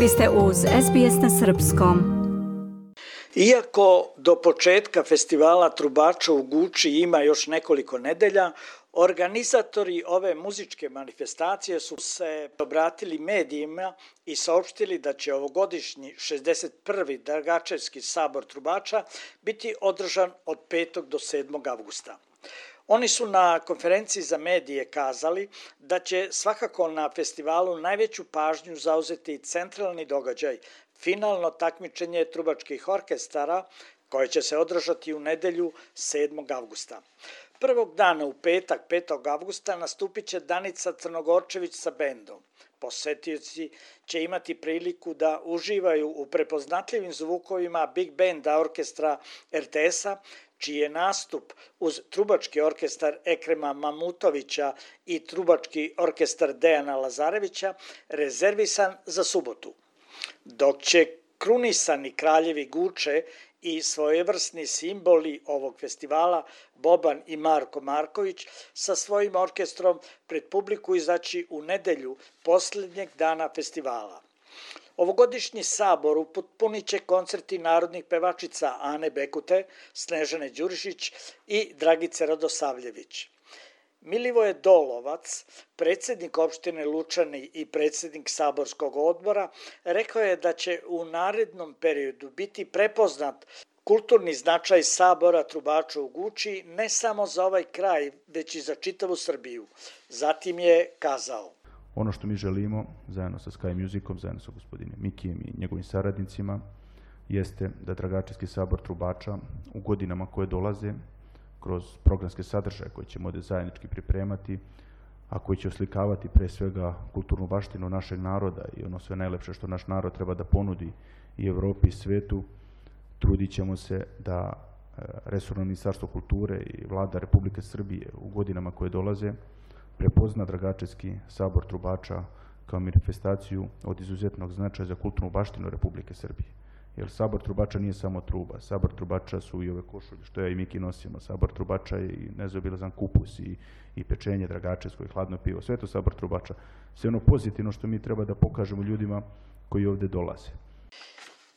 Vi ste uz SBS na Srpskom. Iako do početka festivala Trubača u Guči ima još nekoliko nedelja, Organizatori ove muzičke manifestacije su se obratili medijima i saopštili da će ovogodišnji 61. Dragačevski sabor trubača biti održan od 5. do 7. avgusta. Oni su na konferenciji za medije kazali da će svakako na festivalu najveću pažnju zauzeti centralni događaj, finalno takmičenje trubačkih orkestara koje će se održati u nedelju 7. avgusta. Prvog dana u petak, 5. avgusta, nastupit će Danica Crnogorčević sa bendom. Posetioci će imati priliku da uživaju u prepoznatljivim zvukovima Big Banda orkestra RTS-a, čiji je nastup uz trubački orkestar Ekrema Mamutovića i trubački orkestar Dejana Lazarevića rezervisan za subotu. Dok će krunisani kraljevi Guče i svojevrsni simboli ovog festivala Boban i Marko Marković sa svojim orkestrom pred publiku izaći u nedelju poslednjeg dana festivala. Ovogodišnji sabor upotpunit će koncerti narodnih pevačica Ane Bekute, Snežane Đurišić i Dragice Radosavljević. Milivoje Dolovac, predsednik opštine Lučani i predsednik saborskog odbora, rekao je da će u narednom periodu biti prepoznat kulturni značaj sabora Trubača u Guči ne samo za ovaj kraj, već i za čitavu Srbiju. Zatim je kazao. Ono što mi želimo, zajedno sa Sky Musicom, zajedno sa gospodinom Mikijem i njegovim saradnicima, jeste da Dragačevski sabor Trubača u godinama koje dolaze kroz programske sadržaje koje ćemo ovde zajednički pripremati, a koji će oslikavati pre svega kulturnu baštinu našeg naroda i ono sve najlepše što naš narod treba da ponudi i Evropi i svetu, trudit ćemo se da e, Resorno ministarstvo kulture i vlada Republike Srbije u godinama koje dolaze prepozna Dragačevski sabor trubača kao manifestaciju od izuzetnog značaja za kulturnu baštinu Republike Srbije. Jer sabor trubača nije samo truba, sabor trubača su i ove košulje što ja i Miki nosimo, sabor trubača je i nezobilazan kupus i, i pečenje dragačevsko i hladno pivo, sve to sabor trubača. Sve ono pozitivno što mi treba da pokažemo ljudima koji ovde dolaze.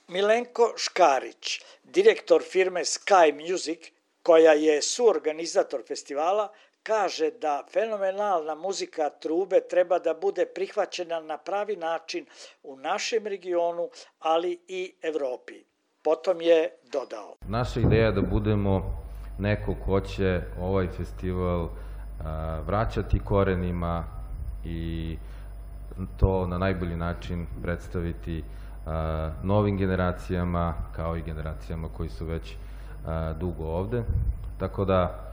Milenko Škarić, direktor firme Sky Music, koja je suorganizator festivala, kaže da fenomenalna muzika trube treba da bude prihvaćena na pravi način u našem regionu, ali i Evropi. Potom je dodao. Naša ideja je da budemo neko ko će ovaj festival vraćati korenima i to na najbolji način predstaviti novim generacijama kao i generacijama koji su već dugo ovde. Tako da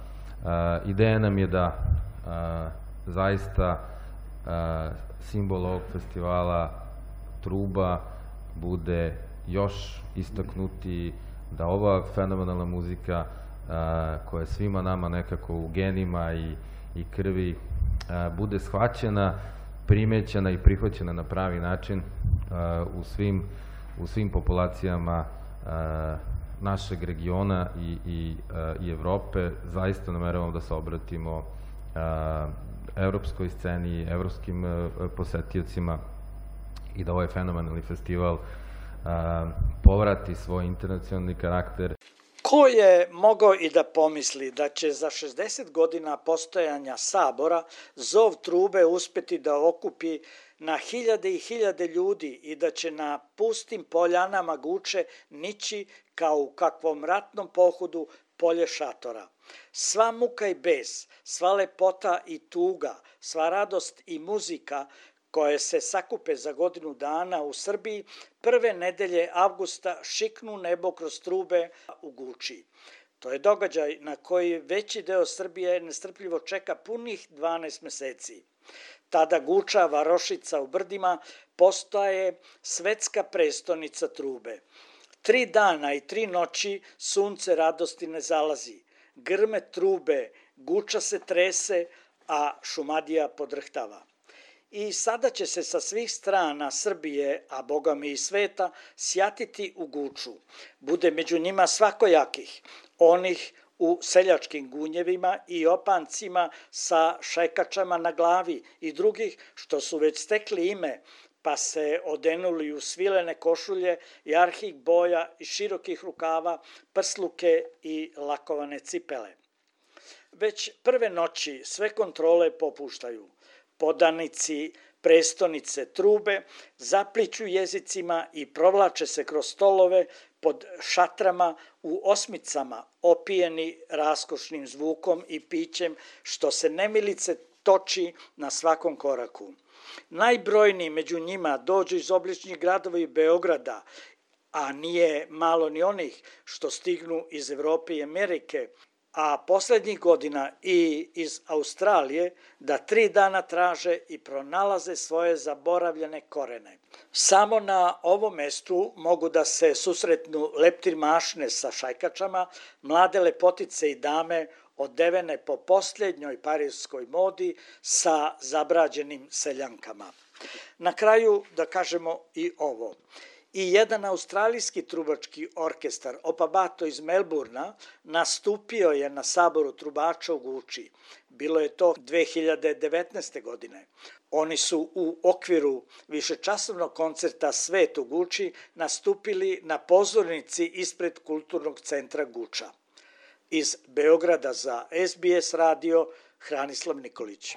ideja nam je da zaista simbol ovog festivala truba bude još istaknuti, da ova fenomenalna muzika koja je svima nama nekako u genima i, i krvi bude shvaćena, primećena i prihvaćena na pravi način u svim, u svim populacijama našeg regiona i, i, uh, i Evrope, zaista nameravamo da se obratimo uh, evropskoj sceni, evropskim uh, posetiocima i da ovaj fenomenalni festival uh, povrati svoj internacionalni karakter. Ko je mogao i da pomisli da će za 60 godina postojanja sabora zov trube uspeti da okupi na hiljade i hiljade ljudi i da će na pustim poljanama Guče nići kao u kakvom ratnom pohodu polje šatora. Sva muka i bes, sva lepota i tuga, sva radost i muzika koje se sakupe za godinu dana u Srbiji, prve nedelje avgusta šiknu nebo kroz trube u Guči. To je događaj na koji veći deo Srbije nestrpljivo čeka punih 12 meseci. Tada Guča, Varošica u Brdima, postaje svetska prestonica trube. Tri dana i tri noći sunce radosti ne zalazi. Grme trube, Guča se trese, a Šumadija podrhtava. I sada će se sa svih strana Srbije, a boga mi i sveta, sjatiti u Guču. Bude među njima svakojakih, onih u seljačkim gunjevima i opancima sa šajkačama na glavi i drugih što su već stekli ime, pa se odenuli u svilene košulje, jarhih boja i širokih rukava, prsluke i lakovane cipele. Već prve noći sve kontrole popuštaju. Podanici, prestonice trube, zapliću jezicima i provlače se kroz stolove pod šatrama u osmicama, opijeni raskošnim zvukom i pićem, što se nemilice toči na svakom koraku. Najbrojniji među njima dođu iz obličnih gradova i Beograda, a nije malo ni onih što stignu iz Evrope i Amerike, a poslednjih godina i iz Australije da tri dana traže i pronalaze svoje zaboravljene korene. Samo na ovom mestu mogu da se susretnu leptir mašne sa šajkačama, mlade lepotice i dame odevene po posljednjoj parijskoj modi sa zabrađenim seljankama. Na kraju da kažemo i ovo i jedan australijski trubački orkestar Opabato iz Melburna nastupio je na saboru trubača u Guči. Bilo je to 2019. godine. Oni su u okviru višečasovnog koncerta Svet u Guči nastupili na pozornici ispred Kulturnog centra Guča. Iz Beograda za SBS radio Hranislav Nikolić.